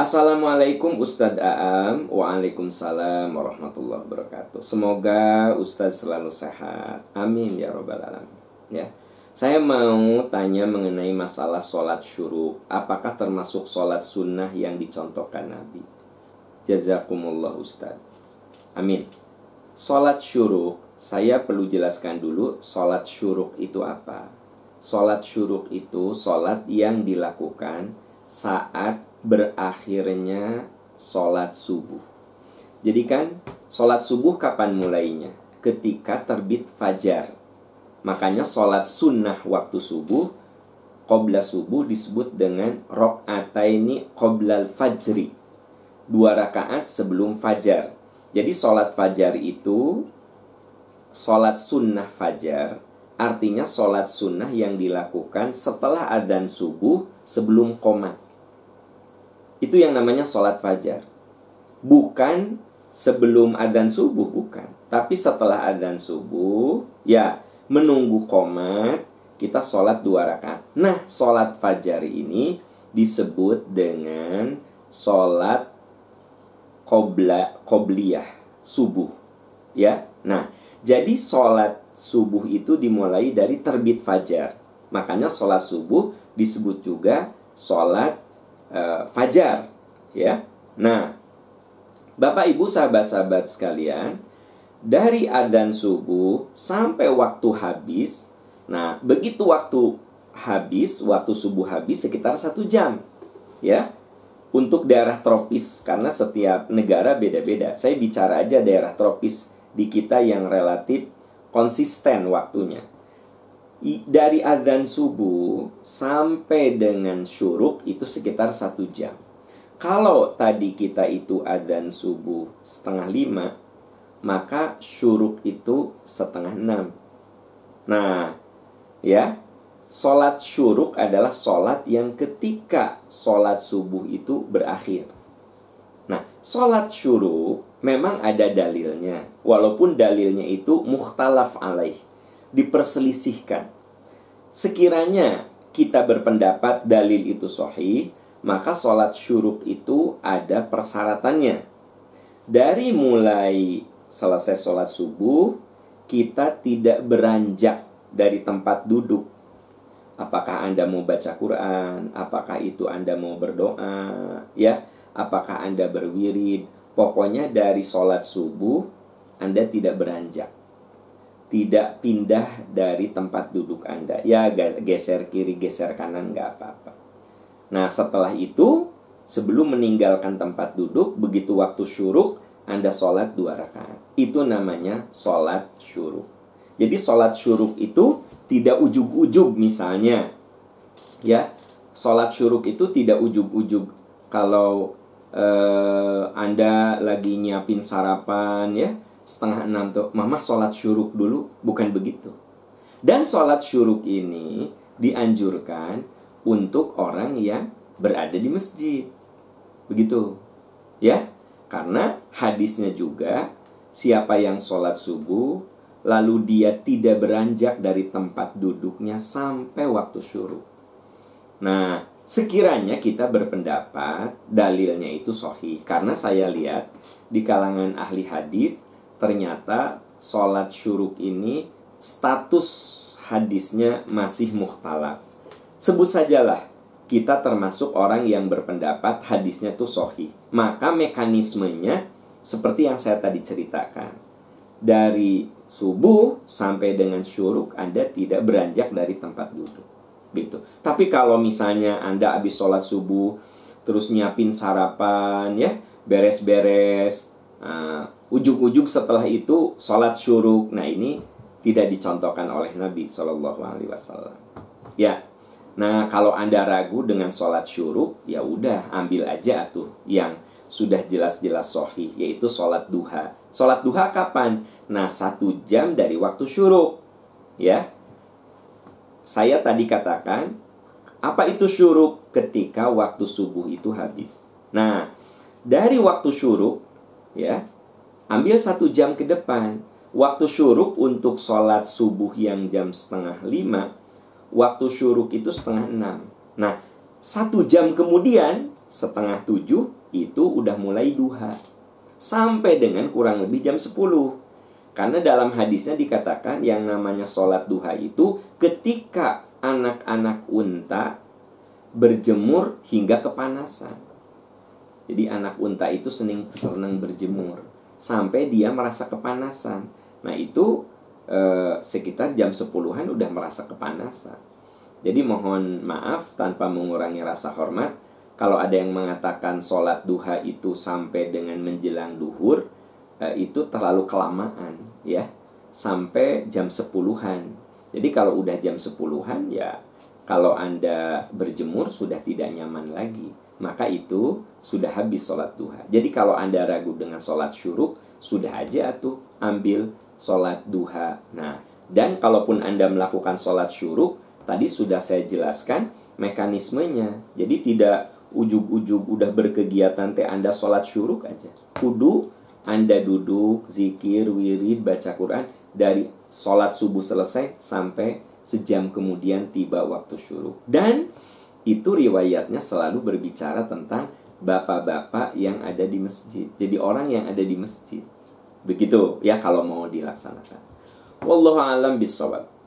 Assalamualaikum Ustadz Aam. Waalaikumsalam warahmatullahi wabarakatuh. Semoga Ustadz selalu sehat. Amin ya robbal alamin. Ya. Saya mau tanya mengenai masalah sholat syuruk Apakah termasuk sholat sunnah yang dicontohkan Nabi? Jazakumullah Ustadz. Amin. Sholat syuruk Saya perlu jelaskan dulu Sholat syuruk itu apa. Sholat syuruk itu sholat yang dilakukan saat berakhirnya sholat subuh. Jadi kan sholat subuh kapan mulainya? Ketika terbit fajar. Makanya sholat sunnah waktu subuh, qobla subuh disebut dengan rok'ataini qoblal fajri. Dua rakaat sebelum fajar. Jadi sholat fajar itu sholat sunnah fajar artinya sholat sunnah yang dilakukan setelah adzan subuh sebelum komat itu yang namanya sholat fajar. Bukan sebelum adzan subuh, bukan. Tapi setelah adzan subuh, ya menunggu komat, kita sholat dua rakaat. Nah, sholat fajar ini disebut dengan sholat qobla, qobliyah, subuh. Ya, nah, jadi sholat subuh itu dimulai dari terbit fajar. Makanya sholat subuh disebut juga sholat uh, fajar ya. Nah, Bapak Ibu sahabat-sahabat sekalian, dari adzan subuh sampai waktu habis, nah begitu waktu habis, waktu subuh habis sekitar satu jam, ya. Untuk daerah tropis, karena setiap negara beda-beda. Saya bicara aja daerah tropis di kita yang relatif konsisten waktunya dari azan subuh sampai dengan syuruk itu sekitar satu jam. Kalau tadi kita itu azan subuh setengah lima, maka syuruk itu setengah enam. Nah, ya, sholat syuruk adalah sholat yang ketika sholat subuh itu berakhir. Nah, sholat syuruk memang ada dalilnya, walaupun dalilnya itu mukhtalaf alaih diperselisihkan. Sekiranya kita berpendapat dalil itu sahih, maka sholat syuruk itu ada persyaratannya. Dari mulai selesai sholat subuh, kita tidak beranjak dari tempat duduk. Apakah Anda mau baca Quran? Apakah itu Anda mau berdoa? Ya, apakah Anda berwirid? Pokoknya dari sholat subuh, Anda tidak beranjak tidak pindah dari tempat duduk Anda. Ya geser kiri, geser kanan nggak apa-apa. Nah setelah itu, sebelum meninggalkan tempat duduk, begitu waktu syuruk, Anda sholat dua rakaat. Itu namanya sholat syuruk. Jadi sholat syuruk itu tidak ujug-ujug misalnya. Ya, sholat syuruk itu tidak ujug-ujug. Kalau eh, Anda lagi nyiapin sarapan ya, setengah enam tuh mama sholat syuruk dulu. Bukan begitu. Dan sholat syuruk ini dianjurkan untuk orang yang berada di masjid. Begitu. Ya? Karena hadisnya juga siapa yang sholat subuh lalu dia tidak beranjak dari tempat duduknya sampai waktu syuruk. Nah sekiranya kita berpendapat dalilnya itu sohi karena saya lihat di kalangan ahli hadis ternyata sholat syuruk ini status hadisnya masih muhtalaf. Sebut sajalah kita termasuk orang yang berpendapat hadisnya itu sohi. Maka mekanismenya seperti yang saya tadi ceritakan. Dari subuh sampai dengan syuruk Anda tidak beranjak dari tempat duduk. Gitu. Tapi kalau misalnya Anda habis sholat subuh, terus nyiapin sarapan ya, beres-beres, uh, ujung-ujung setelah itu sholat syuruk. Nah ini tidak dicontohkan oleh Nabi Shallallahu Alaihi Wasallam. Ya, nah kalau anda ragu dengan sholat syuruk, ya udah ambil aja tuh yang sudah jelas-jelas sohih, yaitu sholat duha. Sholat duha kapan? Nah satu jam dari waktu syuruk. Ya, saya tadi katakan apa itu syuruk ketika waktu subuh itu habis. Nah, dari waktu syuruk ya Ambil satu jam ke depan. Waktu syuruk untuk sholat subuh yang jam setengah lima. Waktu syuruk itu setengah enam. Nah, satu jam kemudian setengah tujuh itu udah mulai duha sampai dengan kurang lebih jam 10 karena dalam hadisnya dikatakan yang namanya sholat duha itu ketika anak-anak unta berjemur hingga kepanasan. Jadi anak unta itu seneng senang berjemur sampai dia merasa kepanasan. Nah itu eh, sekitar jam 10-an udah merasa kepanasan. Jadi mohon maaf tanpa mengurangi rasa hormat kalau ada yang mengatakan sholat duha itu sampai dengan menjelang duhur, eh, itu terlalu kelamaan, ya. Sampai jam sepuluhan. Jadi kalau udah jam sepuluhan, ya kalau Anda berjemur sudah tidak nyaman lagi. Maka itu sudah habis sholat duha. Jadi kalau Anda ragu dengan sholat syuruk, sudah aja tuh ambil sholat duha. Nah, dan kalaupun Anda melakukan sholat syuruk, tadi sudah saya jelaskan mekanismenya. Jadi tidak ujug-ujug udah berkegiatan teh Anda sholat syuruk aja. Kudu Anda duduk, zikir, wirid, baca Quran dari sholat subuh selesai sampai sejam kemudian tiba waktu syuruk. Dan itu riwayatnya selalu berbicara tentang bapak-bapak yang ada di masjid. Jadi orang yang ada di masjid. Begitu ya kalau mau dilaksanakan. Wallahu alam bisawab.